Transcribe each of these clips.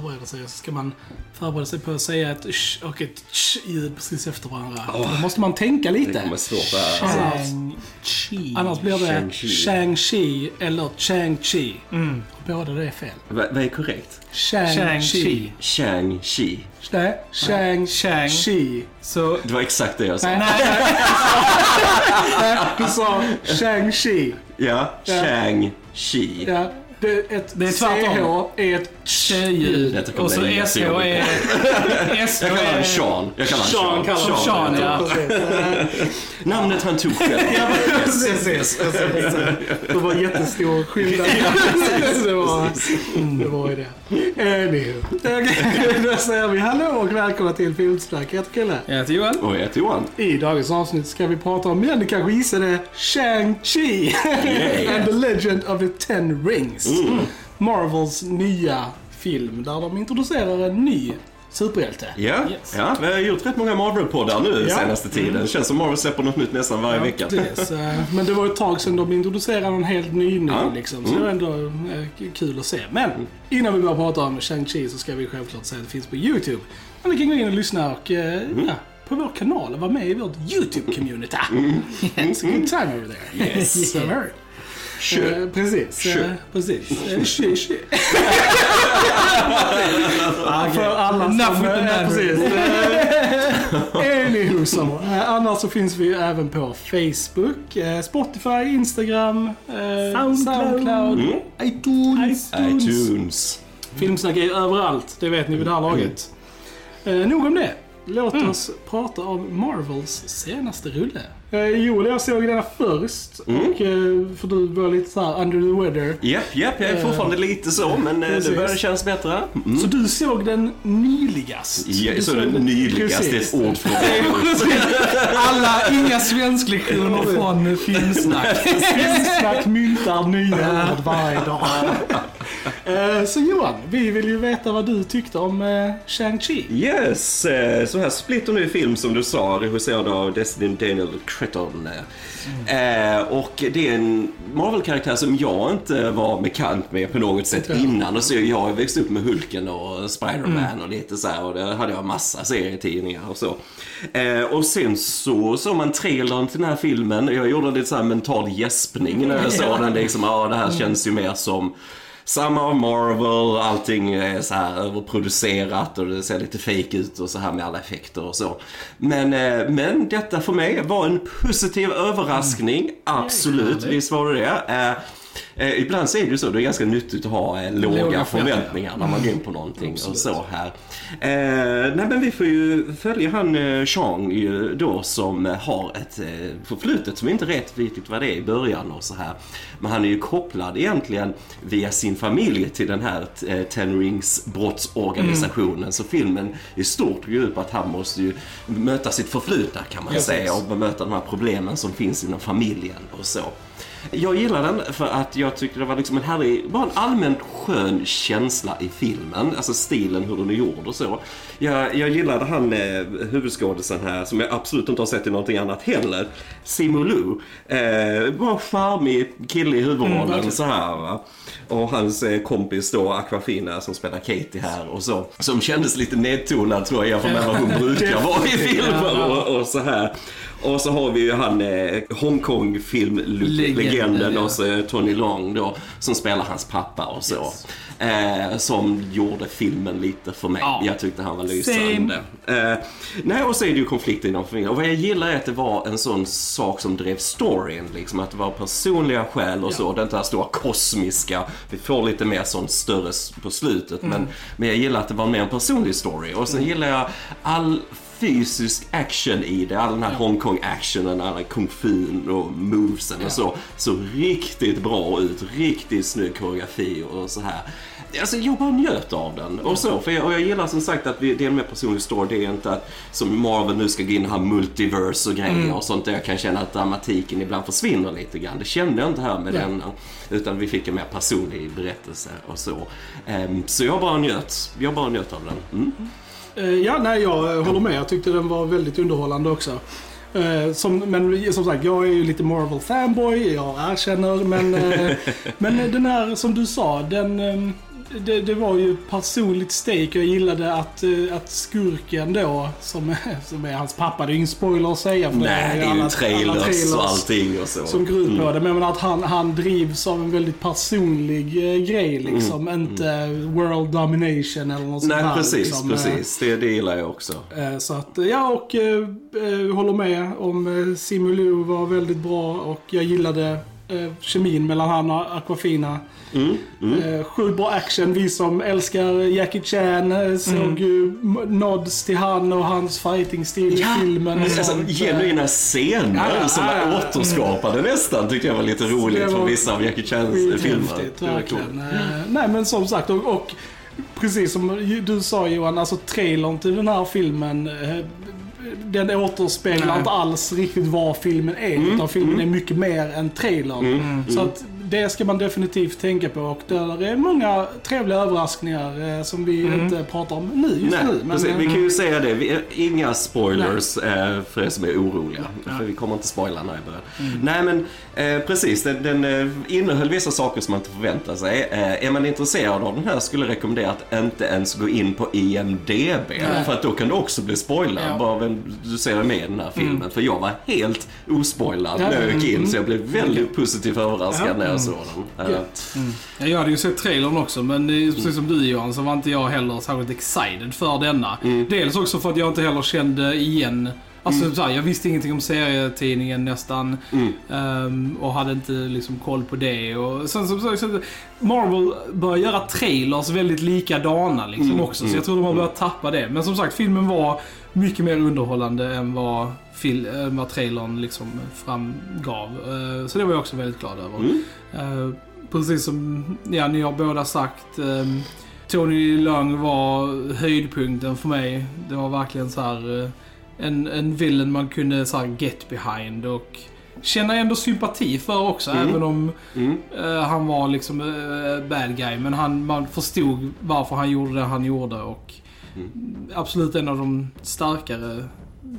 alla förbereder sig så ska man förbereda sig på att säga ett sh och ett ch ljud precis efter varandra. Åh. Då måste man tänka Det lite. kommer svårt det här. Shang-Chi. Annars blir det Shang-Chi. Eller Chang-Chi. Båda det är fel. Vad vad är korrekt? Shang-Chi. Shang-Chi. Nej, Shang-Chi. Så... Det var exakt det jag sa. Nej, nej, nej. Du sa Shang-Chi. Ja, Ja. Shang-Chi. Ja, det, är ett Det är tvärtom. CH är ett Tjejljud. Och så SH är... SH Jag kallar honom. Sean. Jag kallar Sean kallar Sean. honom Sean, ja. Namnet han tog själv. Precis, precis. Det var jättestor skillnad. det, var, det var ju det. Anywho. Då säger vi hallå och välkomna till Filmsnack. Jag heter Kille. Jag heter Johan. Och jag heter Johan. I dagens avsnitt ska vi prata om, ja ni kanske gissade, Shang-Chi. Yeah. And the Legend of the Ten Rings. Marvels nya film där de introducerar en ny superhjälte. Ja, Yes. ja, vi har gjort rätt många Marvel-poddar nu Ja. senaste tiden. Det känns som Marvel släpper något nytt nästan varje Ja, vecka. precis. Eh, Men det var ett tag sedan de introducerade en helt ny ny Ja. liksom. Så det var ändå eh, kul att se. Men innan vi börjar prata om Shang-Chi så ska vi självklart säga att det finns på YouTube. Men ni kan gå in och lyssna och eh, ja, på vår kanal och vara med i vårt YouTube-community. It's a good time over there. Yes. Summer. Sure. Eh, precis. Sure. Eh, precis. Eh, Shit, shit. För alla som... Man. precis. Anywho så. Annars så finns vi även på Facebook, Spotify, Instagram, Soundcloud. Soundcloud Mm. iTunes. iTunes. Filmsnack är överallt, det vet ni vid det här laget. Eh, nog om det. Låt oss prata om Marvels senaste rulle. Eh, Joel och jag såg den först. Och, eh, för du var lite så här under the weather. Japp, japp, jag är fortfarande lite så, men eh, Precis. det börjar kännas bättre. Mm. Så du såg den nyligast? Ja, så den- nyligast, det är ett ord för Alla, inga svensklektioner från Filmsnack. Filmsnack myntar nya ord varje dag. Eh, Så Johan, vi vill ju veta vad du tyckte om eh, Shang-Chi. Yes, eh, så här splitter ny film som du sa, regisserad av Destin Daniel Cretton. Eh, och det är en Marvel-karaktär som jag inte var bekant med på något sätt Okej. innan. Och så jag växt upp med Hulken och Spider-Man och lite så här och det hade jag massa serietidningar och så. Och sen så såg man trailern till den här filmen jag gjorde lite så här mental gäspning när jag såg den. Liksom, ja, det här känns ju mer som samma av Marvel, allting är så här överproducerat och det ser lite fake ut och så här med alla effekter och så. Men, eh, men detta för mig var en positiv överraskning, absolut, visst var det det. Eh, ibland så är det ju så, det är ganska nyttigt att ha eh, låga, Låga förväntningar när man går in på någonting och så här. Eh, nej men vi får ju följa han eh, Chang ju då som har ett eh, förflutet som inte rätt vet vad det är i början och så här. Men han är ju kopplad egentligen via sin familj till den här eh, Ten Rings brottsorganisationen. Så filmen i stort går ut på att han måste ju möta sitt förflutna kan man Precis. säga och bemöta de här problemen som finns inom familjen och så. Jag gillar den för att jag tyckte det var liksom en härlig, bara en allmänt skön känsla i filmen. Alltså stilen, hur den är gjord och så. Jag, jag gillade han eh, huvudskådisen här, som jag absolut inte har sett i någonting annat heller. Simu Lu. Eh, bara charmig kille i huvudrollen verkligen. så här va. Och hans eh, kompis då, Aquafina, som spelar Katie här och så. Som kändes lite nedtonad tror jag, jämfört med vad hon brukar vara i filmer och, och så här. Och så har vi ju han eh, Hongkong-filmlegenden Legenden, ja. och så eh, Tony Long då, som spelar hans pappa och så. Eh, som gjorde filmen lite för mig. Ja. Jag tyckte han var lysande. Eh, nej, och så är det ju konflikter inom familjen. Och vad jag gillar är att det var en sån sak som drev storyn. Liksom, att det var personliga skäl och så. Det inte här stora kosmiska. Vi får lite mer sånt större på slutet. Men, men jag gillar att det var mer en personlig story. Och sen gillar jag all fysisk action i det. All den här Hongkong-actionen, all kung fu och movesen och så. Så riktigt bra ut. Riktigt snygg koreografi och så här. Alltså jag bara njöt av den. Och så, för jag, och jag gillar som sagt att vi, det är en mer personlig story. Det är inte att som Marvel nu ska gå in och ha multiverse och grejer och sånt där jag kan känna att dramatiken ibland försvinner lite grann. Det kände jag inte här med Nej. denna. Utan vi fick en mer personlig berättelse och så. Ehm, så jag bara njöt. Jag bara njöt av den. Mm. Eh, Ja, nej, jag eh, håller med. Jag tyckte den var väldigt underhållande också. Eh, Som, men som sagt, jag är ju lite Marvel-fanboy, jag erkänner. Men, men den här, som du sa, den, eh, det, det var ju personligt stake jag gillade att, eh, att skurken då, som, är- som är hans pappa, det är ingen spoiler att säga för Nej, det är ju trailers och allting och så. som går ut på Mm. det. Men att han, han drivs av en väldigt personlig eh, grej liksom. Inte world domination eller något sånt Mm, Nej, här. precis, liksom. Eh, precis. Det, det gillar jag också. Eh, Så att, eh, ja, och eh, eh, håller med om eh, Simu Liu var väldigt bra och jag gillade eh, kemin mellan han och Aquafina. Mm, Eh, sjukt bra action. Vi som älskar Jackie Chan eh, såg ju m- nods till han och hans fighting-stil i filmen. och Alltså, sånt. genuina scener Ja, som ja, ja. återskapade nästan tyckte jag var lite roligt var från vissa av Jackie Chans filmer. Det var coolt. Eh, Nej men som sagt, och, och precis som du sa Johan, alltså trailern till den här filmen eh, den återspeglar Nej. inte alls riktigt vad filmen är. Mm. Utan filmen är mycket mer än trailern. Så att det ska man definitivt tänka på. Och där är många trevliga överraskningar eh, som vi inte pratar om nu just Nej, nu. Men, precis. vi eh, kan ju säga det. Vi, inga spoilers eh, för er som är oroliga. För vi kommer inte spoila när jag börjar. Nej men precis, den, den eh, innehöll vissa saker som man inte förväntar sig. Är man intresserad av den här skulle jag rekommendera att inte ens gå in på IMDB. För att då kan du också bli spoilad. Ja. Bara vem du ser med i den här filmen. För jag var helt ospoilad Ja. när jag gick in. Så jag blev väldigt positivt överraskad Ja. när jag den. Eh, Gött. Ja, Jag hade ju sett trailern också, men precis som du Johan så var inte jag heller särskilt excited för denna. Dels också för att jag inte heller kände igen Alltså så här, jag visste ingenting om serietidningen nästan. ehm, och hade inte liksom koll på det. Och sen som sagt, så- Marvel börjar göra trailers väldigt likadana liksom också. Så jag tror de har börjat tappa det. Men som sagt, filmen var mycket mer underhållande än vad, fil- än vad trailern liksom framgav. Eh, så det var jag också väldigt glad över. Eh, precis som ja, ni har båda sagt. ehm, Tony Leung var höjdpunkten för mig. Det var verkligen så här eh, en, en villain man kunde så här get behind och känna ändå sympati för också. Även om Mm. eh, han var liksom eh, bad guy. Men han, man förstod varför han gjorde det han gjorde och absolut en av de starkare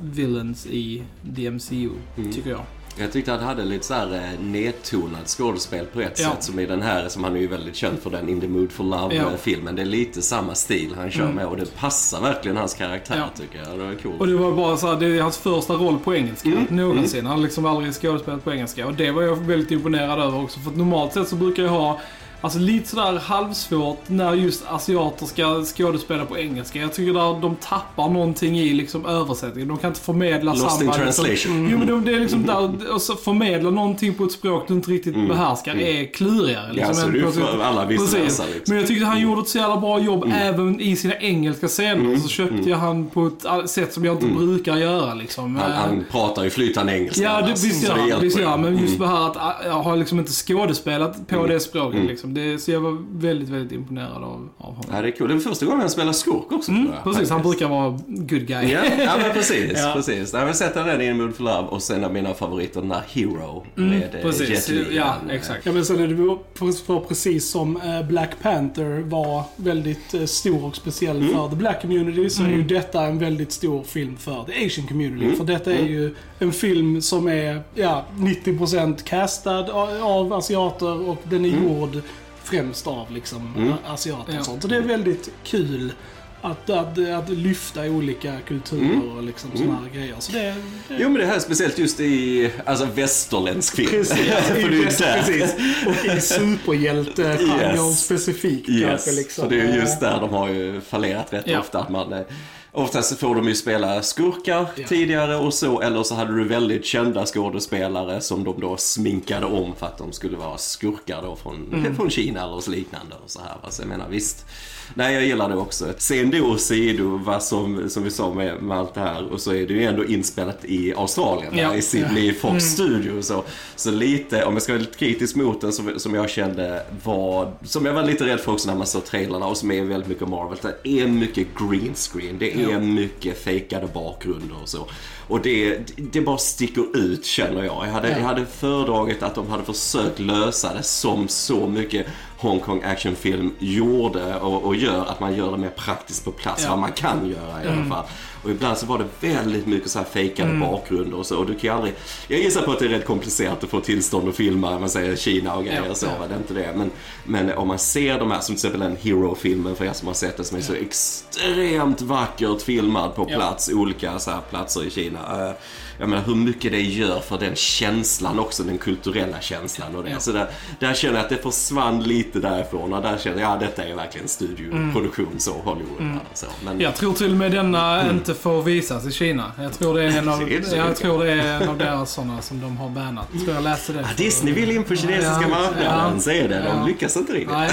villains i DMCU, tycker jag. Jag tyckte att han hade lite så här eh, nedtonat skådespel på ett Ja. sätt som i den här, som han är ju väldigt känd för, den In the Mood for Ja. Love-filmen. Det är lite samma stil han kör med och det passar verkligen hans karaktär Ja. tycker jag. Det var coolt. Och det var bara så här, det är hans första roll på engelska någonsin. Han har liksom aldrig skådespelat på engelska. Och det var jag väldigt imponerad över också. För att normalt sett så brukar jag ha Alltså lite sådär halvsvårt när just asiater ska skådespela på engelska. Jag tycker där de tappar någonting i liksom översättningen. De kan inte förmedla Lost samma... in translation. Liksom, jo men de, det är liksom där, och så förmedla någonting på ett språk du inte riktigt behärskar är klurigare. Liksom, Ja, så det är för alla versa, liksom. Men jag tyckte han gjorde ett så jävla bra jobb även i sina engelska scener. Så köpte jag han på ett sätt som jag inte brukar göra liksom. Han, Eh, han pratar ju flytande engelska. Ja, det, visst gör han. Men just Mm. det här att ah, jag har liksom inte skådespelat på det språket. Liksom. Det, så jag var väldigt, väldigt imponerad av, av honom. Ja, det är kul. Det är första gången han spelar skurk också Mm, tror jag, precis, han brukar vara good guy. Ja, ja men precis. Ja. precis. Jag har sett den i Mood for Love och sen av mina favoriter, den där Hero med eh, precis. Jet Li. Ja, exakt. Ja men sen är det för, precis som eh, Black Panther var väldigt eh, stor och speciell Mm. för the black community så är ju detta en väldigt stor film för the asian community. Mm. För detta är ju en film som är ja, 90% castad av asiater och den är gjord främst av liksom Mm. asiater och sånt. Så det är väldigt kul att, att, att lyfta olika kulturer och liksom sådana här grejer. Så det, det Jo men det här är speciellt just i alltså, västerländsk film. Precis, För det är ju där. precis. Och i superhjältegenren Yes. specifikt Yes, kanske liksom. så det är ju just där de har ju fallerat rätt Ja. ofta. Att man, eh, oftast så får de ju spela skurkar Ja. tidigare och så, eller så hade du väldigt kända skådespelare som de då sminkade om för att de skulle vara skurkar då från, Mm. från Kina eller så liknande. Och så här. Alltså, jag menar visst. Nej, jag gillar det också. Sen då och sido vad som, som vi sa med, med allt det här och så är det ju ändå inspelat i Australien, Ja. i Sydney, i Fox Studio. Så, så lite, om jag ska vara lite kritisk mot den, som, som jag kände var, som jag var lite rädd för också när man såg trailrarna och som är väldigt mycket Marvel, det är mycket green screen, det är mycket fejkade bakgrunder och så. Och det, det bara sticker ut känner jag. Jag hade, Ja. jag hade föredragit att de hade försökt lösa det som så mycket Hongkong actionfilm gjorde och, och gör att man gör det mer praktiskt på plats, Ja. vad man kan göra i alla fall. Och ibland så var det väldigt mycket så här fejkade Mm. bakgrunder och så. Och du kan ju aldrig... Jag gissar på att det är rätt komplicerat att få tillstånd att filma, man säger Kina och grejer Ja, och så. ja. Det är inte det. Men, men om man ser de här, som till exempel den Hero-filmen för er som har sett det, som är så extremt vackert filmad på plats, olika så här platser i Kina. uh, Jag menar hur mycket det gör för den känslan också, den kulturella känslan och det. Så där, där känner jag att det försvann lite därifrån och där känner jag, ja detta är verkligen studioproduktion så, Hollywood. Mm. Så. Men, Jag tror till och med denna inte får visas i Kina. Jag tror det är en av, så jag tror det är en av deras sådana som de har bannat. Jag tror jag läste det. Ja, Disney vill in på kinesiska Ja, marknaden, ja, säger det. De lyckas inte riktigt. Nej,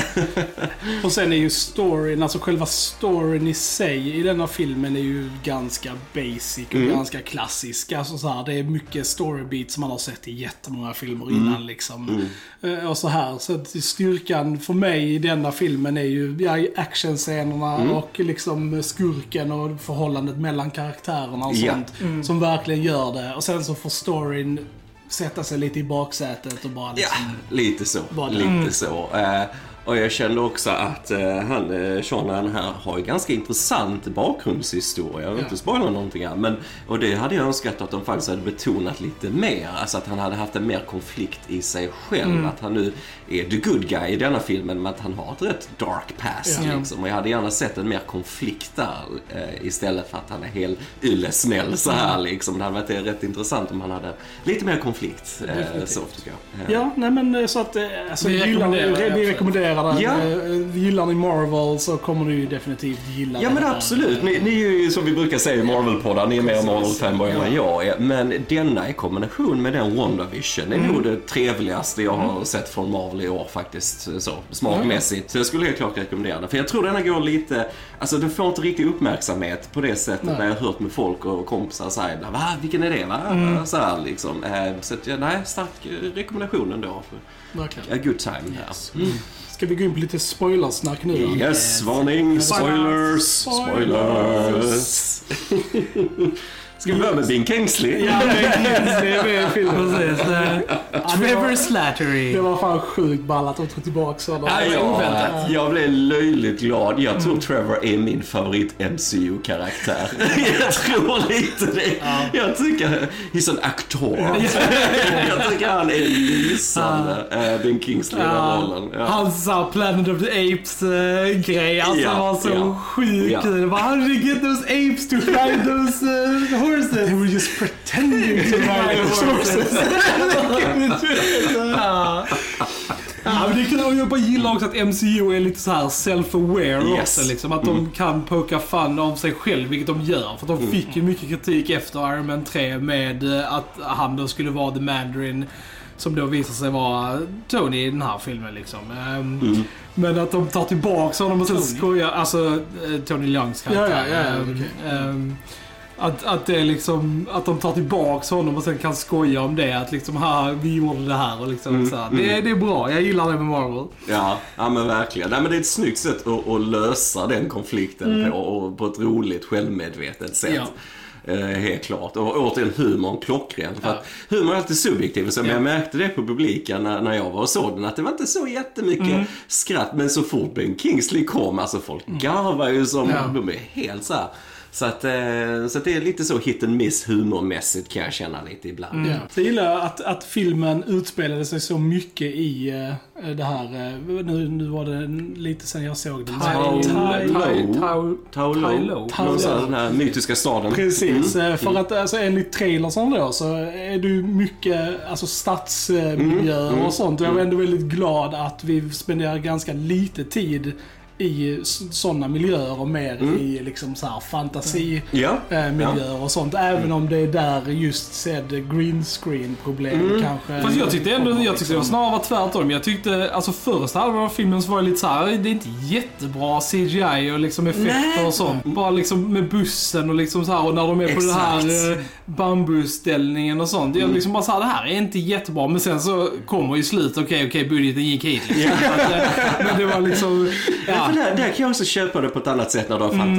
Och sen är ju storyn, alltså själva storyn i sig i denna filmen är ju ganska basic och Mm. ganska klassisk. Alltså så här, det är mycket storybeats som man har sett i jättemånga filmer Mm. innan liksom. Eh, Och så här. Så att styrkan för mig i denna filmen är ju ja, actionscenerna Mm. och liksom skurken och förhållandet mellan karaktärerna och Ja. sånt. Som verkligen gör det. Och sen så får storyn sätta sig lite i baksätet och bara Ja, liksom... lite så. Det- Lite Mm. så. Eh, och jag kände också att eh, han, eh, Sean här, har ju ganska intressant bakgrundshistoria. Jag vill inte spoila någonting här. Men, och det hade jag önskat att de faktiskt hade betonat lite mer. Alltså att han hade haft en mer konflikt i sig själv. Mm. Att han nu är the good guy i denna filmen, men att han har ett rätt dark past. Ja. Liksom. Och jag hade gärna sett en mer konflikt där eh, istället för att han är helt yllesnäll så här Mm. liksom. Det hade varit rätt intressant om han hade lite mer konflikt. Eh, så tycker jag. Ja, nej men så att alltså, Vi rekommenderar det, vi absolut. Rekommenderar den. Ja. Eh, Gillar ni Marvel så kommer ni ju definitivt gilla Ja men här. absolut. Ni, ni är ju som vi brukar säga i Marvel-poddar, ni är mer. Marvel-fanboy än vad jag är. Men denna i kombination med den WandaVision är Mm. nog det trevligaste jag har sett från Marvel i år faktiskt. Så, smakmässigt. Så jag skulle helt klart rekommendera den. För jag tror denna går lite, alltså den får inte riktig uppmärksamhet på det sättet Nej. när jag har hört med folk och kompisar säga va vilken är det va? Mm. Så här liksom. Eh, Så att, ja, nej, stark rekommendation ändå. För Verkligen. a good time här. Yes. Ska vi gå in på lite spoilersnack nu då? Yes, varning, spoilers, spoilers. Ska vi börja med Bing Kingsley? Ja, det är det är med i filmen. precis. Eh, Trevor Slattery. Det var fan sjukt ball att de tog tillbaka honom. Ja, det var Ja, oväntat. jag blev löjligt glad. Jag Mm. tror Trevor är min favorit MCU-karaktär. jag tror lite det. Jag tycker, he's an actor. jag tycker han är lysande, äh, Bing Kingsley i den rollen. Ja. Hans här Planet of the Apes-grej, alltså Ja, var så ja. sjukt Ja. kul. Bara, How did you get those apes to ride those uh, horses? They were just pretending to ride horses. ja. Men det är kul. Jag bara gillar också att MCU är lite så här self-aware Yes. också. Liksom, att de kan poka fun av sig själv, vilket de gör. För de fick ju mycket kritik efter Iron Man 3 med eh, att han då skulle vara The Mandarin. Som då visar sig vara Tony i den här filmen liksom. Ehm, Men att de tar tillbaka honom och sen skojar, alltså eh, Tony Leungs karaktär. Ja, ja, ja, Ehm, ehm, att, att det liksom, att de tar tillbaks honom och sen kan skoja om det. Att liksom, ha vi gjorde det här och liksom så här. Det, är- det är bra, jag gillar det med Marvel. Ja, ja men verkligen. Nej, men det är ett snyggt sätt att, att lösa den konflikten på, och på ett roligt, självmedvetet sätt. Ja. Eh, helt klart. Och återigen humorn klockren. För Ja. att humor är alltid subjektiv. Så Ja. jag märkte det på publiken när, när jag var och såg den. Att det var inte så jättemycket skratt. Men så fort Ben Kingsley kom, alltså folk garvar ju som, Ja. de är helt så här. Så att, eh, så att det är lite så hit and miss humormässigt kan jag känna lite ibland. Så jag gillar att, att filmen utspelade sig så mycket i eh, det här, eh, nu, nu var det lite sen jag såg den. Tao- Thai- Tao- Tao- Taulo, Tailo. någon sån här- den här mytiska staden. Precis, Mm. eh, för att alltså, enligt trailersen då så är det ju mycket alltså, stadsmiljöer Mm. och sånt. Och jag var ändå väldigt glad att vi spenderar ganska lite tid i sådana miljöer och mer i liksom så här fantasi Ja. eh, miljöer och sånt. Även om det är där just sedd green screen problem kanske. Fast jag tyckte ändå, jag tyckte det var snarare var tvärtom. Jag tyckte, alltså första halvan av filmen så var det lite så här, det är inte jättebra CGI och liksom effekter Nej. och sånt. Bara liksom med bussen och liksom så här och när de är på den här eh, bambusställningen och sånt. Jag liksom bara så här, det här är inte jättebra. Men sen så kommer ju slutet, okej okej budgeten gick hit liksom. Eh, Men det var liksom, ja. För där, där kan jag också köpa det på ett annat sätt när du har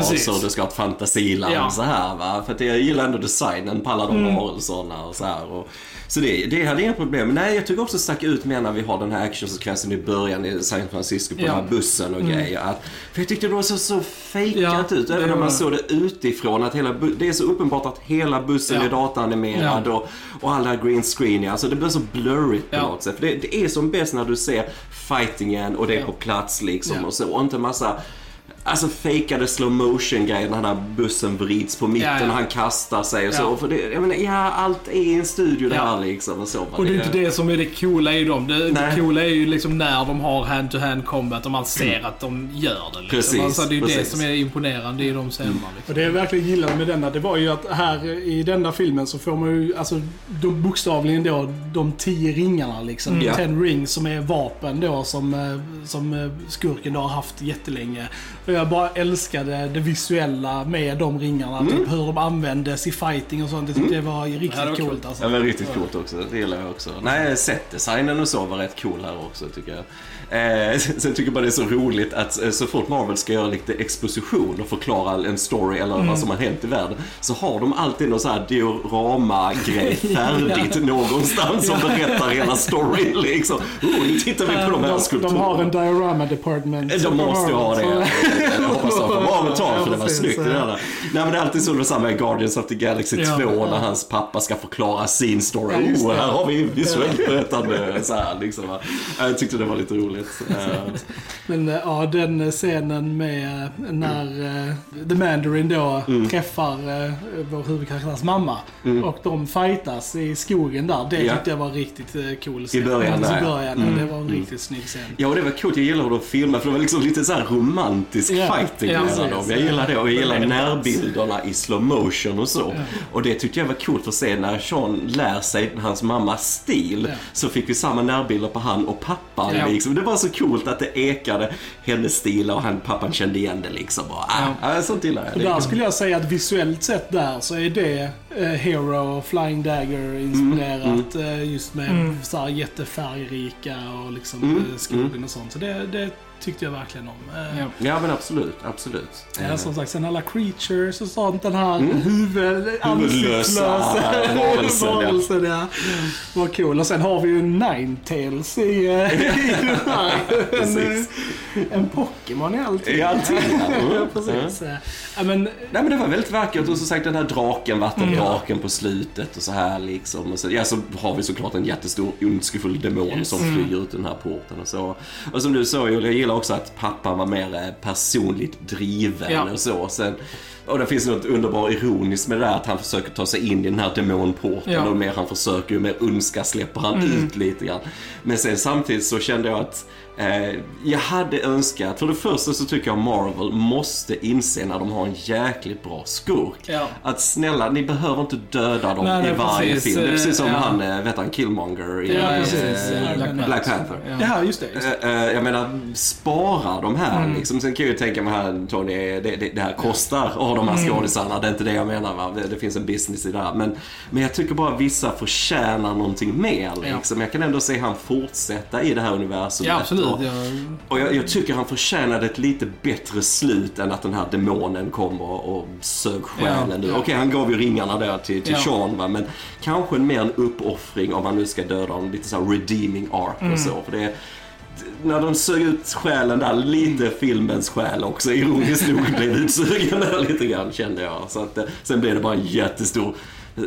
precis. och du ska ha ett fantasiland Ja. så här va. För att jag gillar ändå designen på alla de varelserna och så här. Och, så det, det hade inga problem. Men nej, jag tycker också stack ut mer när vi har den här actionsekvensen i början i San Francisco på Ja. den här bussen och grejer. Att, för jag tyckte det var så, så fejkat Ja, ut. Även när man såg det utifrån. Att hela det är så uppenbart att hela bussen Ja. är dataanimerad och, och alla green screen. Alltså det blir så blurrigt på Ja. något sätt. För det, det är som bäst när du ser fightingen och det är Ja. på plats liksom Ja. och så. Och inte massa Alltså fejkade slow motion grejer när den här bussen vrids på mitten Ja, ja. och han kastar sig och Ja. så. För det, jag menar, ja, allt är i en studio Ja. där liksom och så. Och det är inte det som är det coola i dem. Det, det coola är ju liksom när de har hand-to-hand combat och man ser att de gör det. Liksom. Precis, alltså, det är ju det precis. som är imponerande i de scenerna. Och Liksom. det jag verkligen gillade med denna, det var ju att här i denna filmen så får man ju, alltså de, bokstavligen då, de tio ringarna liksom. Mm. Ten rings som är vapen då som, eh, som eh, skurken då har haft jättelänge. Och jag bara älskade det visuella med de ringarna. Mm. Typ hur de användes i fighting och sånt. Det tyckte jag var riktigt Ja, det var coolt coolt. alltså. Ja men riktigt coolt också, det gillar jag också. Nej, setdesignen och så var rätt cool här också tycker jag. Eh, sen tycker jag bara det är så roligt att eh, så fort Marvel ska göra lite exposition och förklara en story eller vad som har hänt i världen så har de alltid någon sån här diorama-grej färdigt någonstans som berättar hela storyn liksom. Oh, nu tittar vi på de här skulpturerna. de har en diorama department. De måste ha det. Jag hoppas de får vara betalt för det var snyggt. Det där. Nej men det är alltid så med samma i Guardians of the Galaxy Ja. 2 när hans pappa ska förklara sin story. Oh, här har vi visuellt berättande. Så här, liksom. Jag tyckte det var lite roligt. Eh, Men eh, ja, den scenen med eh, när eh, The Mandarin då Mm. träffar eh, vår huvudkaraktärs mamma och de fightas i skogen där. Det tyckte jag var riktigt eh, cool scen. början där, I ja. Mm. början, ja. Det var en riktigt snygg scen. Ja, och det var coolt. Jag gillar hur de filmade för det var liksom lite så här romantisk Fighting ja, mellan dem. Jag gillar det och jag gillar närbilderna i slow motion och så. Och det tyckte jag var coolt att se när Sean lär sig hans mammas stil. Ja. Så fick vi samma närbilder på han och pappan Ja. liksom. Det var så coolt att det ekade hennes stil och han, pappan kände igen det liksom. Och, ah, ja. Sånt gillar jag. Och där skulle jag säga att visuellt sett där så är det eh, Hero och Flying Dagger inspirerat. Mm, eh, just med så här jättefärgrika och liksom Mm, eh, skogen och sånt. Så det, det tyckte jag verkligen om. Eh, Ja. Ja men absolut, absolut. Ja, som sagt, sen alla creatures och sånt. Den här Mm. huvud, ansiktslösa varelsen, ja. Ja. Var cool. Och sen har vi ju Ninetales i, eh, i den här. En, en Pokémon i allting. I allting, ja. ja, precis. Ja, men, Nej men det var väldigt vackert och som sagt den här draken, vattendraken på slutet och så här liksom. Och så, ja, så har vi såklart en jättestor ondskefull demon som flyger ut den här porten och så. Och som du sa Julia, jag gillar också att pappan var mer eh, personligt driven Ja. och så. Sen, och det finns något underbart ironiskt med det där att han försöker ta sig in i den här demonporten Ja. och mer han försöker ju mer ondska släpper han ut lite grann. Men sen samtidigt så kände jag att Eh, jag hade önskat, för det första så tycker jag Marvel måste inse när de har en jäkligt bra skurk. Ja. Att snälla, ni behöver inte döda dem Nej, i varje precis. film. Det är precis som Ja. han, eh, vet han, Killmonger i Ja, eh, Black Black, Panther. Ja. ja, just det. Just det. Eh, Jag menar, spara de här liksom. Sen kan jag ju tänka mig här, Tony, det, det, det här kostar att ha de här skådisarna. Det är inte det jag menar va. Det, det finns en business i det här. Men, men jag tycker bara vissa förtjänar någonting mer liksom. Jag kan ändå se han fortsätta i det här universumet. Ja, absolut. Ja. och jag, jag tycker han förtjänade ett lite bättre slut än att den här demonen kom och, och sög själen Ja. Okej, han gav ju ringarna där till, till Ja. Sean va, men kanske mer en uppoffring om man nu ska döda honom. Lite så redeeming arc Mm. och så. För det, när de sög ut själen där, lite filmens själ också, ironiskt nog blev utsugen där lite grann kände jag. Så att, eh, sen blev det bara en jättestor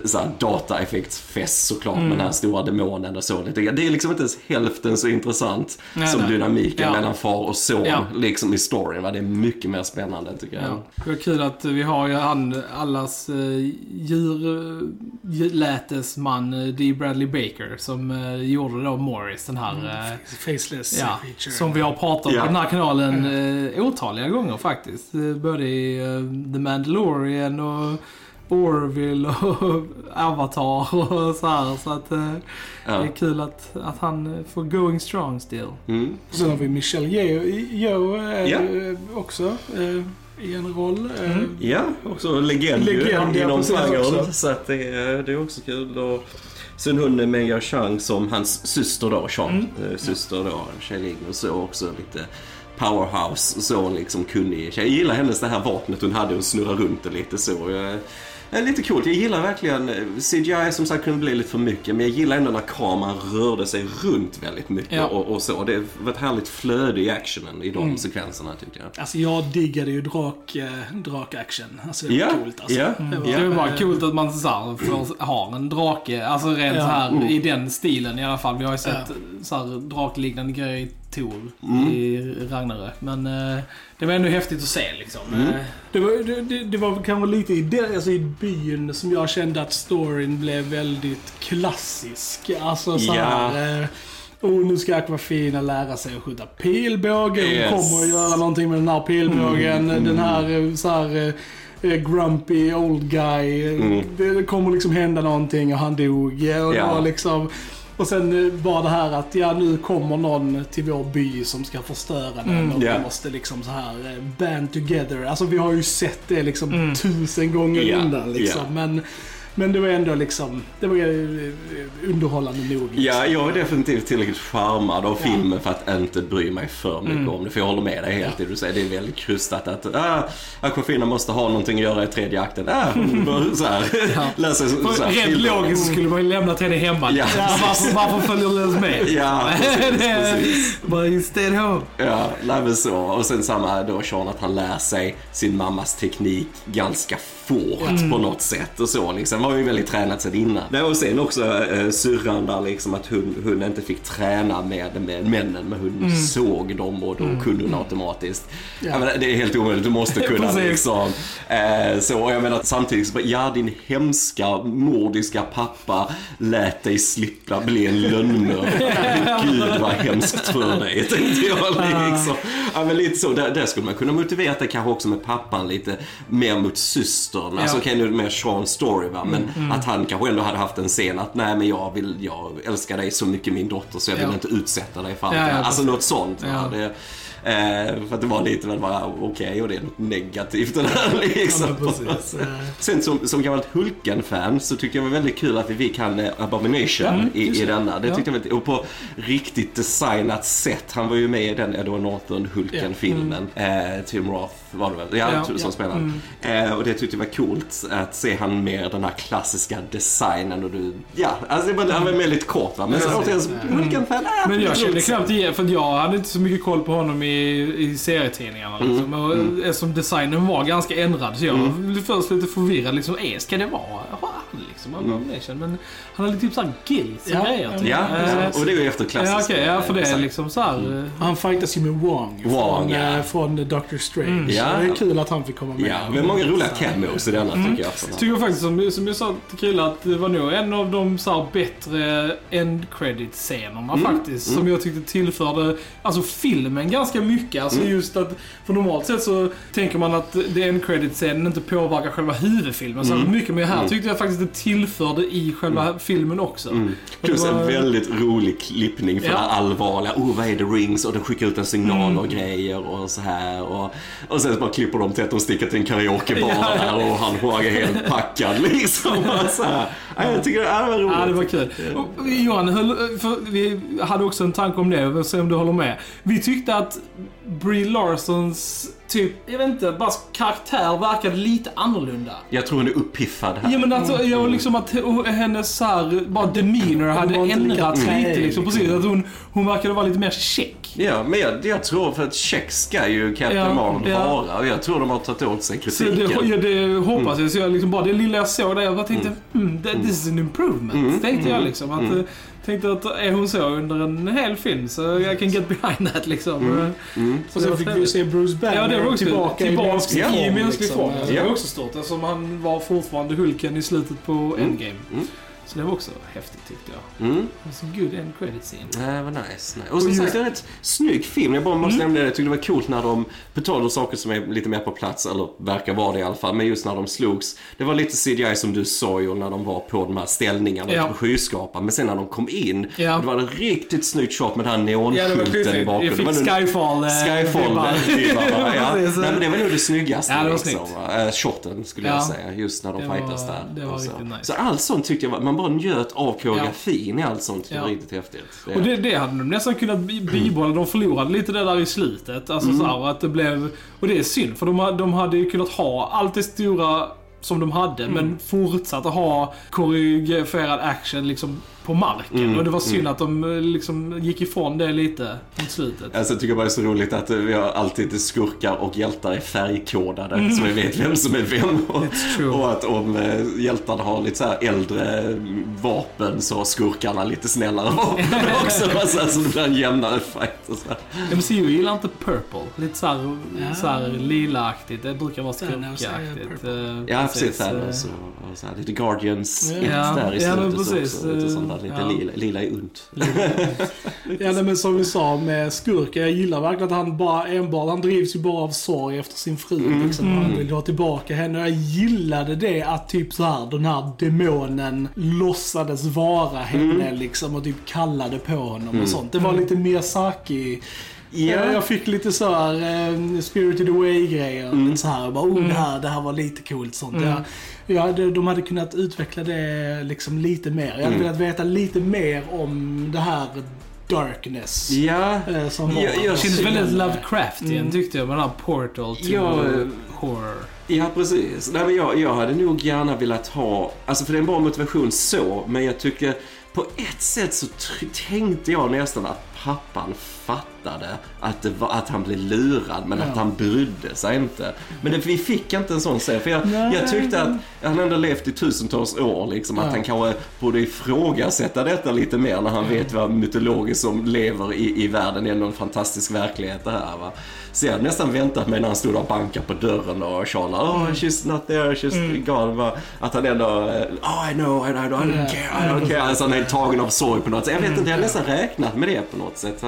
så här, dataeffektsfest såklart med den här stora demonen och så. Det är liksom inte ens hälften så intressant Nej, som nej. dynamiken Ja. mellan far och son Ja. liksom i storyn. Va? Det är mycket mer spännande tycker jag. Ja. Det var kul att vi har ju han, allas uh, djurlätesman uh, D. Bradley Baker som eh, gjorde då Morris, den här... eh, Faceless ja, creature. som vi har pratat om Ja. på den här kanalen uh, otaliga gånger faktiskt. Eh, både i eh, The Mandalorian och Orville och Avatar och så här. Så att eh, Ja. det är kul att, att han eh, får going strong still. Mm. Sen har vi Michelle Yeoh Yeoh, eh, Ja. också eh, i en roll. Eh, Ja, också legend, Legend, ju inom genren. Så att det, är- det är också kul. Och sen hon Mia Chang som hans syster då, Sean. Mm. eh, Syster då, Kjell och så också lite powerhouse, så liksom kunnig tjej. Jag gillar hennes det här vapnet hon hade och snurra runt det lite så. Jag, det är lite coolt. Jag gillar verkligen, eh, CGI som sagt kunde bli lite för mycket, men jag gillar ändå när kameran rörde sig runt väldigt mycket Ja. och, och så. Det var ett härligt flöde i actionen i de sekvenserna tyckte jag. Alltså jag diggade ju drak, eh, drak-action. Alltså det var Ja, coolt alltså. ja, Det var- ja. Det är bara coolt att man så här, får, har en drake, alltså rent Ja. så här Mm. i den stilen i alla fall. Vi har ju sett så här, drakliknande grejer Tor Mm. i Ragnarök. Men eh, det var ändå häftigt att se liksom. Mm. Eh, Det var, det, det, var kanske lite i, det, alltså i byn som jag kände att storyn blev väldigt klassisk. Alltså så Ja. här... Eh, nu ska Aquafina lära sig att skjuta pilbåge. Hon Yes. kommer att göra någonting med den här pilbågen. Den här, eh, så här grumpy old guy. Mm. Det, kommer liksom hända någonting och han dog. Och, Ja. var liksom, och sen eh, var det här att ja, nu kommer någon till vår by som ska förstöra den Mm. och Ja. vi måste liksom så här eh, band together. Alltså vi har ju sett det liksom tusen gånger Ja, innan liksom. ja. Men, men det var ändå liksom, det var eh, underhållande nog. Liksom. Ja, jag är definitivt tillräckligt charmad av filmen för att inte bry mig för mycket Mm. om det. För jag håller med dig helt i det du säger. Det är väldigt krystat att ah, Aquafina måste ha någonting att göra i tredje akten. Ah, bör så här, läsa så, så här, Rent logiskt skulle man ju lämnat henne hemma. Ja. varför, varför följer du ens med? Ja, precis, precis. Bara stayed home. Ja, nej men så. Och sen samma då Sean att han lär sig sin mammas teknik ganska fort Mm. på något sätt och så liksom. Har ju väldigt tränat sedan innan. Nej, och sen också eh, syrran där liksom att hon, hon inte fick träna med, med männen men hon Mm. såg dem och då kunde hon automatiskt. Ja. Jag menar, det är helt omöjligt, du måste kunna liksom. Eh, så och jag menar samtidigt så ja din hemska mordiska pappa lät dig slippa bli en lönnmördare. Gud vad hemskt för dig, tänkte jag liksom. Ja men lite så, där, där skulle man kunna motivera det kanske också med pappan lite mer mot systern. Alltså Ja. okej nu är det mer Seans story va, men att han kanske ändå hade haft en scen att nej men jag vill, jag älskar dig så mycket min dotter så jag vill Ja. inte utsätta dig för allt Ja, det ja, här. Alltså något sånt. Ja. Det, Eh, för att det var lite väl bara okej och det är något negativt det där liksom. Ja, Sen som, som gammalt Hulken-fan så tyckte jag det var väldigt kul att vi fick han eh, Abomination i, i denna. Det Ja. tyckte jag var, och på riktigt designat sätt. Han var ju med i den Edward Norton Hulken-filmen. Eh, Tim Roth var det väl? Ja, Ja. som Ja. spelade. Eh, och det tyckte jag var coolt att se han med den här klassiska designen och du, ja, alltså det var, han var med lite kort va. Men sen återigen, som Hulken-fan, ah, Men jag kände knappt igen, för jag hade inte så mycket koll på honom i, i serietidningarna. Liksom. Mm. Och Eftersom designen var ganska ändrad så jag blev först lite förvirrad. Liksom, är, ska det vara han liksom? Abomination? Men han har lite typ såhär gills och Ja, grejer. ja, typ. Ja, Eh, och det är ju efter klassiska. Ja, okej. ja, för det är liksom så här. eh, Han fightas ju med Wong, Wong, från, ja. eh, från Doctor Strange. Ja. Så det är kul att han fick komma med. Ja, men många roliga cameos i denna tycker jag. Jag tycker faktiskt som, som jag sa till Krille att det var nog en av de så här bättre end credit scenerna Mm. faktiskt. Som jag tyckte tillförde alltså filmen ganska mycket. Alltså Mm. just att, för normalt sett så tänker man att det end credit scenen inte påverkar själva huvudfilmen så Mm. mycket. Men här tyckte jag faktiskt det tillförde i själva filmen också. Mm. Plus var- en väldigt rolig klippning för Ja. det allvarliga. Oh, vad är det rings? Och den skickar ut en signal Mm. och grejer och så här. Och, och sen bara klipper de till att de sticker till en karaokebar Ja, och han är helt packad liksom. Och så här. Ja, jag tycker det här var roligt. Ja, det var kul. Och Johan, höll, vi hade också en tanke om det, vill se om du håller med. Vi tyckte att Brie Larsons, typ, jag vet inte, bara karaktär verkade lite annorlunda. Jag tror hon är uppiffad här. Ja men alltså, jag liksom att hennes så här, bara demeanor hade ändrats träig, lite liksom. Precis, liksom. att hon, hon verkade vara lite mer check. Ja, men jag, jag tror för att check ska ju Captain Ja, Marvel ja. vara och jag tror de har tagit åt sig Så det, kritiken. ja, det hoppas jag. Så jag liksom bara, det lilla jag såg där, jag bara tänkte, mm. that, this is an improvement. Tänkte jag liksom. Att, eh, Tänkte att är hon så under en hel film så jag kan get behind that liksom. Eh, Så Och det sen fick vi se Bruce Banner Ja, det var också tillbaka, tillbaka i mänsklig form. liksom. form. Det var också stort eftersom han var fortfarande Hulken i slutet på Endgame. Mm. Så det var också häftigt tyckte jag. Mm. Det var så good end credit scene. Nej, vad nice. Nej. Och som sagt, det är en rätt snygg film. Jag bara måste nämna det. Jag tyckte det var coolt när de, på tal om saker som är lite mer på plats, eller verkar vara det i alla fall, men just när de slogs. Det var lite CGI som du sa ju när de var på de här ställningarna Ja. på skyskrapan. Men sen när de kom in, Ja. det var en riktigt snyggt shot med den här Ja, neonskylten skitfint. bakgrunden. Jag Det var fick Skyfall. eh, Skyfall vibbar. vibbarna, ja. Precis. Nej, men det var nog det snyggaste. Ja, det var liksom, snyggt. Eh, shoten skulle Ja. jag säga, just när de Det var- fightas där. det var och så. riktigt nice. så allt sånt tyckte jag var, man man bara njöt av koreografin i allt sånt. Det var riktigt häftigt. Det- Och det, det hade de nästan kunnat bi- bibehålla. De förlorade lite det där i slutet. Alltså Mm. så här, att det blev... Och det är synd, för de, de hade ju kunnat ha allt det stora som de hade, Mm. men fortsatt att ha koreograferad action liksom på marken. Mm, Och det var synd att de eh, liksom gick ifrån det lite mot slutet. Alltså, jag tycker bara det är så roligt att eh, vi har alltid skurkar och hjältar är färgkodade så vi vet vem som är vem. Och, Mm. Och att om eh, hjältarna har lite så här äldre vapen så har skurkarna lite snällare vapen också. Alltså, alltså det blir en jämnare fight. Och så här. MCU gillar inte purple. Lite såhär Ja. så här lilaaktigt. Det brukar vara skurkaktigt. Ja, precis. Thanos och, och så här, lite Guardians Ja. ja. där i Ja, men slutet precis. också. Lite, sånt där, lite Ja. lila, lila i unt. Ja, nej, men som vi sa med skurken, jag gillar verkligen att han bara enbart, han drivs ju bara av sorg efter sin fru. Mm. Liksom. Han vill ha tillbaka henne. Och jag gillade det att typ så här den här demonen låtsades vara henne Mm. liksom och typ kallade på honom och sånt. Det var lite Miyazaki. Ja. Eh, Jag fick lite så här eh, Spirited Away-grejer. Mm. Så här, bara, oh, det, här, det här var lite coolt sånt. Jag, jag hade, de hade kunnat utveckla det liksom lite mer. Jag hade Mm. velat veta lite mer om det här Darkness. Ja, eh, Som var Jag- jag Det kändes väldigt synd. Lovecraftian Mm. tyckte jag med den här Portal to Ja, Horror. Ja, precis. Nej, men jag, jag hade nog gärna velat ha, alltså för det är en bra motivation så, men jag tycker på ett sätt så tänkte jag nästan att pappan fattade att, var, att han blev lurad, men att Ja. han brydde sig inte. Men det, vi fick inte en sån scen, för jag, jag tyckte att han ändå levt i tusentals år, liksom, att Ja. han kanske borde ifrågasätta detta lite mer när han vet vad mytologiskt som lever i, i världen. Det är ändå en fantastisk verklighet det här. Va? Så jag hade nästan väntat mig när han stod och bankade på dörren och tjalade oh she's not there, she's gone. Va? Att han ändå, oh I know, I know, I don't Ja. care, I don't care. Alltså han är tagen av sorg på något sätt. Jag vet inte, jag hade nästan räknat med det på något sätt.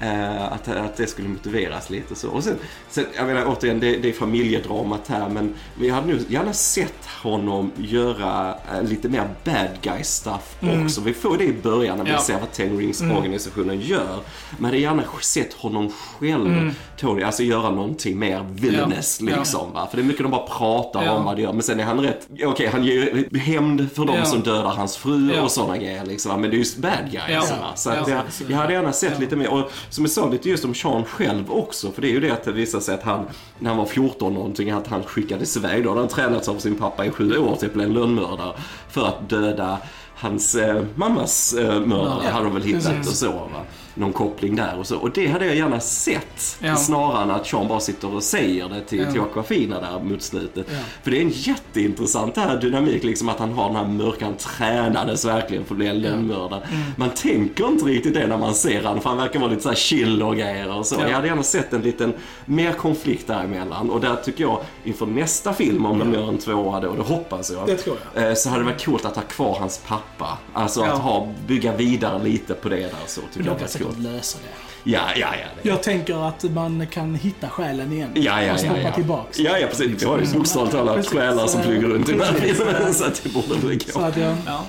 Eh, att, att det skulle motiveras lite så. Och sen, sen jag menar återigen, det, det är familjedramat här men vi hade nu gärna sett honom göra eh, lite mer bad guy stuff också. Vi får det i början när vi Ja. ser vad Ten Rings-organisationen gör. Men hade gärna sett honom själv, Tony, alltså göra någonting mer villainous Ja. liksom. Va? För det är mycket de bara pratar Ja. om vad de gör. Men sen är han rätt, okej han ger hämnd för de Ja. som dödar hans fru Ja. och sådana grejer liksom. Men det är just bad guys. Ja. Så att Ja. jag, jag hade gärna sett Ja. lite mer. Och som sa lite just om Sean själv också. För det är ju det att det visar sig att han, när han var 14 någonting, att han skickades iväg. Då hade han tränats av sin pappa i sju år till att bli en lönnmördare. För att döda hans eh, mammas eh, mördare, Ja, hade de väl hittat precis. och så. Va? Någon koppling där och så. Och det hade jag gärna sett. Ja. Snarare än att Sean bara sitter och säger det till, Ja. till Aquafina där mot slutet. Ja. För det är en jätteintressant här dynamik, liksom att han har den här mörkan tränades verkligen för att bli en lönnmördare. Mm. Man tänker inte riktigt det när man ser han för han verkar vara lite så här chill och grejer och så. Ja. Jag hade gärna sett en liten mer konflikt däremellan och där tycker jag inför nästa film, om de gör en tvåa då, det hoppas jag. Det tror jag. eh, Så hade det varit coolt att ha kvar hans pappa. Alltså att ha, bygga vidare lite på det där så tycker jag coolt. lösa det. Ja, ja, ja. det- Jag tänker att man kan hitta själen igen. Ja, ja, och ja, snappa ja. tillbaks. Ja, ja, precis. Vi har ju bokstavligt talat själar som flyger runt i världen. Så att det borde väl Så gå. att jag... Ja.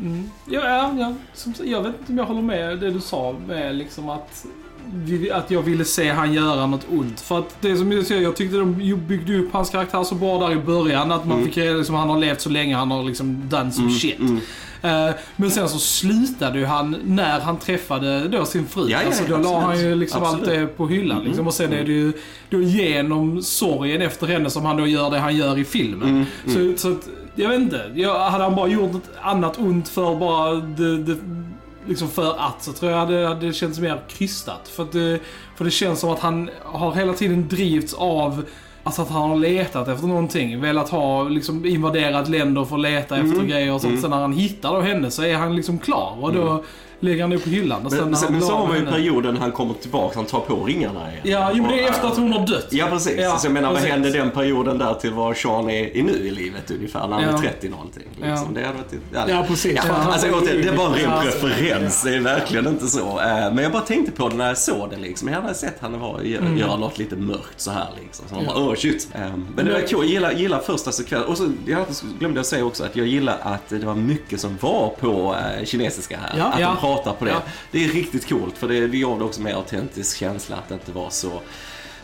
Mm. Ja, ja, ja. Som, jag vet inte om jag håller med det du sa med liksom att, att jag ville se han göra något ont. För att det som jag säger, jag tyckte de byggde upp hans karaktär så bra där i början. Att man fick reda liksom, han har levt så länge, han har liksom done some shit. Eh, men sen så slutade ju han när han träffade då sin fru. Ja, ja, alltså, då la absolut. han ju liksom allt Absolut. det på hyllan. Liksom. Och sen är det ju då genom sorgen efter henne som han då gör det han gör i filmen. Så, så att, jag vet inte. Jag, hade han bara gjort något annat ont för bara det, det, liksom för att så tror jag hade, hade det känts mer krystat. För, att det, för det känns som att han har hela tiden drivits av Alltså att han har letat efter någonting. Velat ha, liksom invaderat länder för att leta efter grejer och sånt. Sen när han hittar då henne så är han liksom klar. Och då lägger han det på hyllan. Och sen sen, men så har man ju perioden han kommer tillbaka, han tar på ringarna igen. Ja, jo, men det är efter att hon har dött. Ja, precis. Ja, så jag menar, precis. vad händer den perioden där till vad Sean är, är nu i livet ungefär? När han Ja. är 30 någonting. Liksom. Ja. Det hade varit... Ja, Ja, precis. Ja, alltså, återigen, det är bara en ren Ja. preferens. Det är verkligen inte så. Eh, Men jag bara tänkte på det när jag såg det liksom. Jag hade sett han var, gö- göra något lite mörkt så här liksom. Så man bara, åh shit. Eh, Men det var kul. Jag gillar, gillar första sekvensen. Och så jag glömde jag säga också att jag gillar att det var mycket som var på eh, kinesiska här. Ja. Att pratar på det. Ja. Det är riktigt coolt för det, det gav det också mer autentisk känsla att det inte var så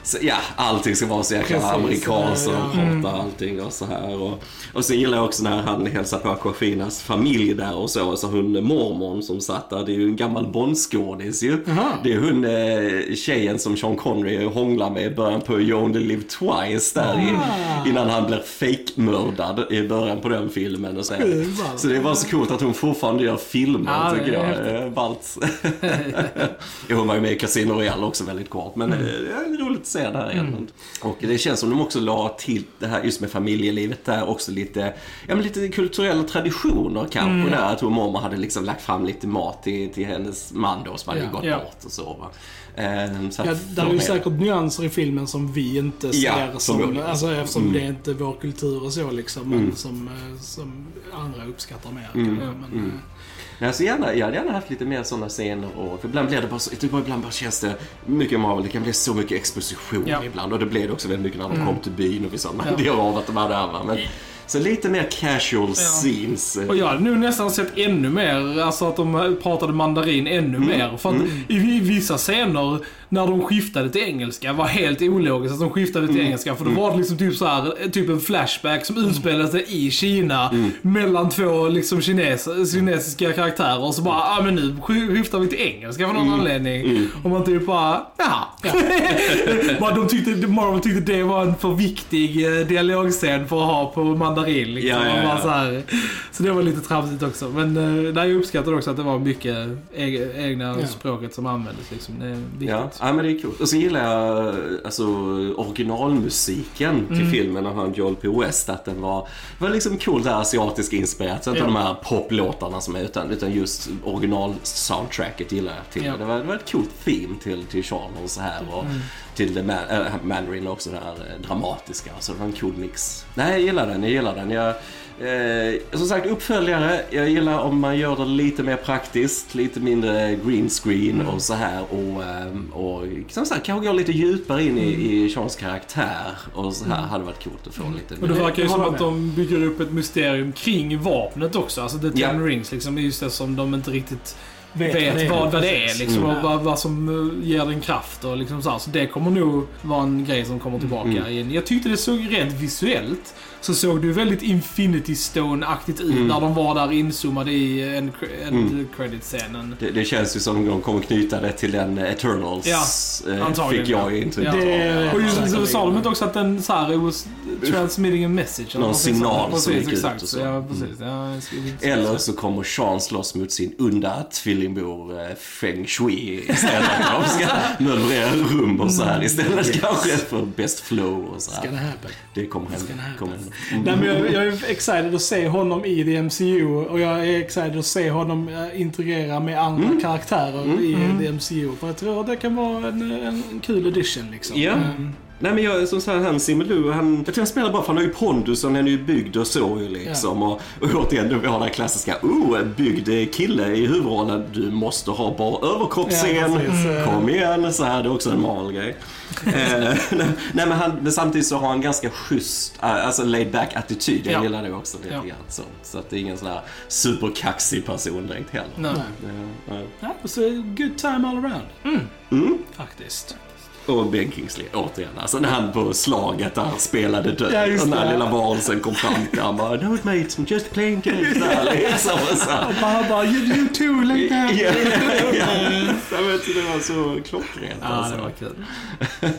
så, ja, allting ska vara så jäkla Precis, amerikanskt och ja. hatar allting och så här. Och, och sen gillar jag också när han hälsar på Aquafinas familj där och så. Så hon mormon som satt där, det är ju en gammal Bondskådis ju. Jaha. Det är hon eh, tjejen som Sean Connery hånglar med i början på You Only Live Twice där i, Ah. innan han blir fake-mördad i början på den filmen. Och så, va? så det var så coolt att hon fortfarande gör filmer det tycker är jag. Eh, Ballt. Jo, hon var ju med i Casino Royale också väldigt kort. Men Mm. eh, det är roligt se det här igen. Och det känns som de också la till det här just med familjelivet där också lite, ja men lite kulturella traditioner kanske Mm. där. Att hon mormor hade liksom lagt fram lite mat till, till hennes man då som hade Ja. gått Ja. bort och så va. Eh, så Ja, där är ju säkert nyanser i filmen som vi inte ser Ja, som, alltså eftersom Mm. det är inte vår kultur och så liksom, men som, eh, som andra uppskattar mer. Mm. Men, eh, Nej, så gärna, jag hade gärna haft lite mer sådana scener och för ibland blir det bara så, typ, ibland bara känns det mycket Marvel, det kan bli så mycket exposition Ja. ibland och det blev det också väldigt mycket när de Mm. kom till byn och vi sa, man gör av att de är där va. Men, så lite mer casual scenes. eh, Och jag hade nu nästan sett ännu mer, alltså att de pratade mandarin ännu mer. För att i i vissa scener, när de skiftade till engelska, var helt ologiskt att de skiftade till engelska. För då var det liksom typ så här, typ en flashback som utspelade sig i Kina mellan två liksom kines, kinesiska karaktärer. Och så bara, ja ah, men nu sk- skiftar vi till engelska för någon anledning. Och man typ bara, jaha. Bara de tyckte, Marvel tyckte det var en för viktig eh, dialogscen för att ha på mandarin. Liksom. Ja, ja, ja. Så, här, så det var lite tramsigt också. Men eh, där jag uppskattar också att det var mycket eg- egna Ja. språket som användes. Liksom. Det är viktigt. Ja, men det är coolt. Och så gillar jag alltså, originalmusiken till Mm. filmen av han Joel P. West. Att den var, var liksom coolt där asiatisk inspirerat. Så inte Ja. de här poplåtarna som är utan, utan just original-soundtracket gillar jag till. Ja. Det, var, det var ett coolt theme till, till och så här. Och Mm. till The Man, äh, Mandarin också det här eh, dramatiska. Så det var en cool mix. Nej, jag gillar den. Jag gillar den. Jag, Eh, som sagt, uppföljare. Jag gillar om man gör det lite mer praktiskt, lite mindre green screen och så här. Och, ehm, och som sagt, kanske gå lite djupare in i, i Seans karaktär. Och så här hade varit coolt att få lite Och det verkar ju som att de bygger upp ett mysterium kring vapnet också. Alltså The Ten Ja. Rings liksom. Just det som de inte riktigt vet, vet, vad, vad det är liksom, Mm. och vad, vad som eh, ger den kraft och liksom så, här. så det kommer nog vara en grej som kommer tillbaka Mm. igen. Jag tyckte det såg rent visuellt så såg det ju väldigt Infinity Stone-aktigt ut Mm. när de var där inzoomade i en, en Mm. credit-scenen. Det, det känns ju som de kommer knyta det till den Eternals. Ja, eh, antagligen, Fick jag ja. ju intryck Ja. av. Det- Och just sa de inte också att den så här, it was transmitting a message? Någon signal sånt? som Precis, gick ut exakt. och så. Ja, precis. Ja, jag skulle inte säga Eller så. kommer Sean slåss mot sin onda tvillingbror eh, Feng Shui istället. De ska manövrera rum och så här istället kanske för best flow och så Ska här. det happen? Det kommer hända. Ska det happen? Kommer hända. Nej, men jag, jag är excited att se honom i the MCU och jag är excited att se honom eh, integrera med andra Mm. karaktärer i eh, the MCU. För jag tror att det kan vara en, en, kul addition liksom. Ja. Mm. Nej men jag, som sagt, han Simmelu, han, jag tror han spelar bra för han har ju pondus och han är ju byggd och så ju liksom. Och, och återigen, vi har den klassiska, oh, en byggd kille i huvudrollen, du måste ha bra överkroppsscen. Ja, precis. Kom igen, så här, det är också en Marvel-grej. eh, nej, men, han, men samtidigt så har han ganska schysst, eh, alltså laid back attityd. Jag Ja. gillar det också lite Ja. grann. Så, så att det är ingen sån här superkaxig person direkt heller. Nej. Ja, så good time all around. Mm. Faktiskt. Och Ben Kingsley, återigen. Alltså när han på slaget där spelade död. Ja, och när det. lilla varelsen kom fram till honom bara No mate, I'm just playing games. Där, liksom, och så. Och bara, bara you, you too, like that. Ja, ja. Jag vet, det var så klockrent. Ja, alltså. det var kul.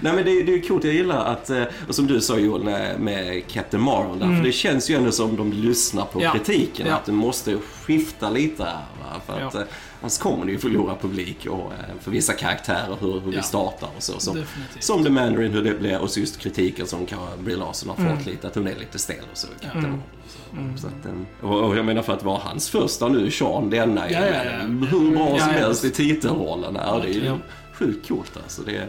Nej men det, det är coolt, jag gillar att, eh, och som du sa Joel med, Captain Marvel där, för det känns ju ändå som de lyssnar på Mm. Ja. kritiken. Ja. Att du måste skifta lite här. Va? För att eh, annars kommer du ju förlora publik och eh, för vissa karaktärer hur, hur Ja. vi startar och så. Som, som The Mandarin, hur det blir och så just kritiken som Brie Larson har fått Mm. lite, att hon är lite stel och så. Marvel och så. Att, eh, och, och jag menar för att vara hans första nu, Sean, denna, Ja, ja, ja. hur bra Ja, som ja. helst i titelrollen här. Det är ju sjukt coolt alltså. Det är,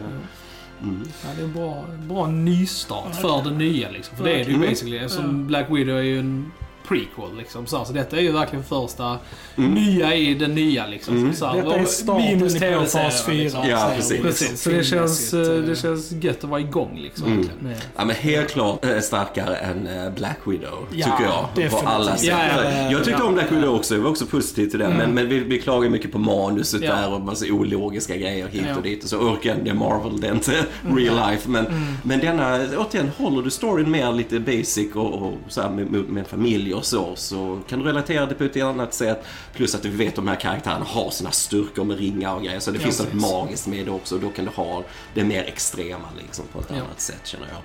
mm. Ja, det är en bra, bra nystart för det nya liksom. För det är det ju Mm. basically. Som Black Widow är ju en prequel liksom. Så, här, så detta är ju verkligen första nya i det nya liksom. Så, här, Detta är starten minus på fas 4. Liksom. Ja, precis. Precis, så det känns, eh, Filmmässigt, det känns gött att vara igång liksom. Mm. Med- Ja, men helt klart eh, starkare än eh, Black Widow, Ja, tycker jag. På definitivt. alla sätt. Ja, ja, ja, jag tyckte ja, om Black ja. Widow också, jag var också positiv till den. Men, men vi, vi klagar mycket på manuset Ja. där och massa ologiska grejer hit Ja. och dit. Och så orkar det är Marvel, det är inte real life. Men, men denna, återigen, håller du storyn mer lite basic och, och så här med, med, med familj och så, så kan du relatera det på ett annat sätt. Plus att du vet att de här karaktärerna har sina styrkor med ringar och grejer. Så det Ja, finns något magiskt med det också. Då kan du ha det mer extrema liksom på ett Ja. annat sätt känner jag.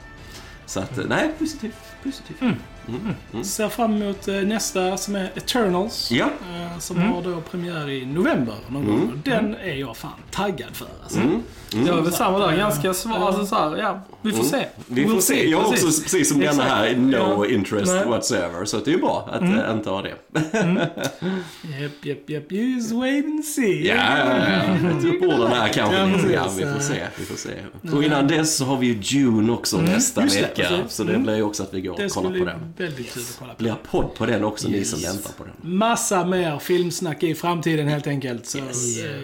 Så att, eh, nej, positivt. Positivt. Ser fram emot eh, nästa som är Eternals. Ja. eh, Som har då premiär i november någon gång. Och Den är jag fan taggad för alltså. Mm. Ja, det är samma där. Ganska svår. Alltså, så här, ja, vi får se. Vi får We'll se. Jag har också, precis. som denna här, no Ja. interest Nej. whatsoever. Så det är ju bra att mm. inte ha det. Japp, japp, japp. Just wait and see. Ja, jag tror på den här kanske Ja, lite grann. precis. Vi får se. Vi får se. Och innan dess så har vi ju June också nästa vecka. Så det blir ju också att vi går och kollar på den. Väldigt kul att kolla på. Blir podd på den också, ni som väntar på den. Massa mer filmsnack i framtiden helt enkelt. Så eh,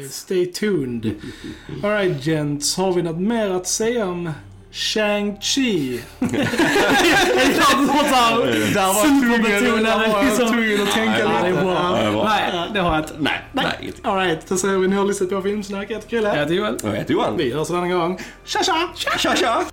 stay tuned. Alright gents, har vi något mer att säga om Shang-Chi? Där var Superbetonade, jag liksom. tvungen att tänka lite. Nej, det har jag inte. Nej, nej. Alright, då säger vi ni har lyssnat på Filmsnack. Jag heter Chrille. Jag heter Joel. Jag heter Johan. Vi hörs en annan gång. Tja tja! Tja, tja!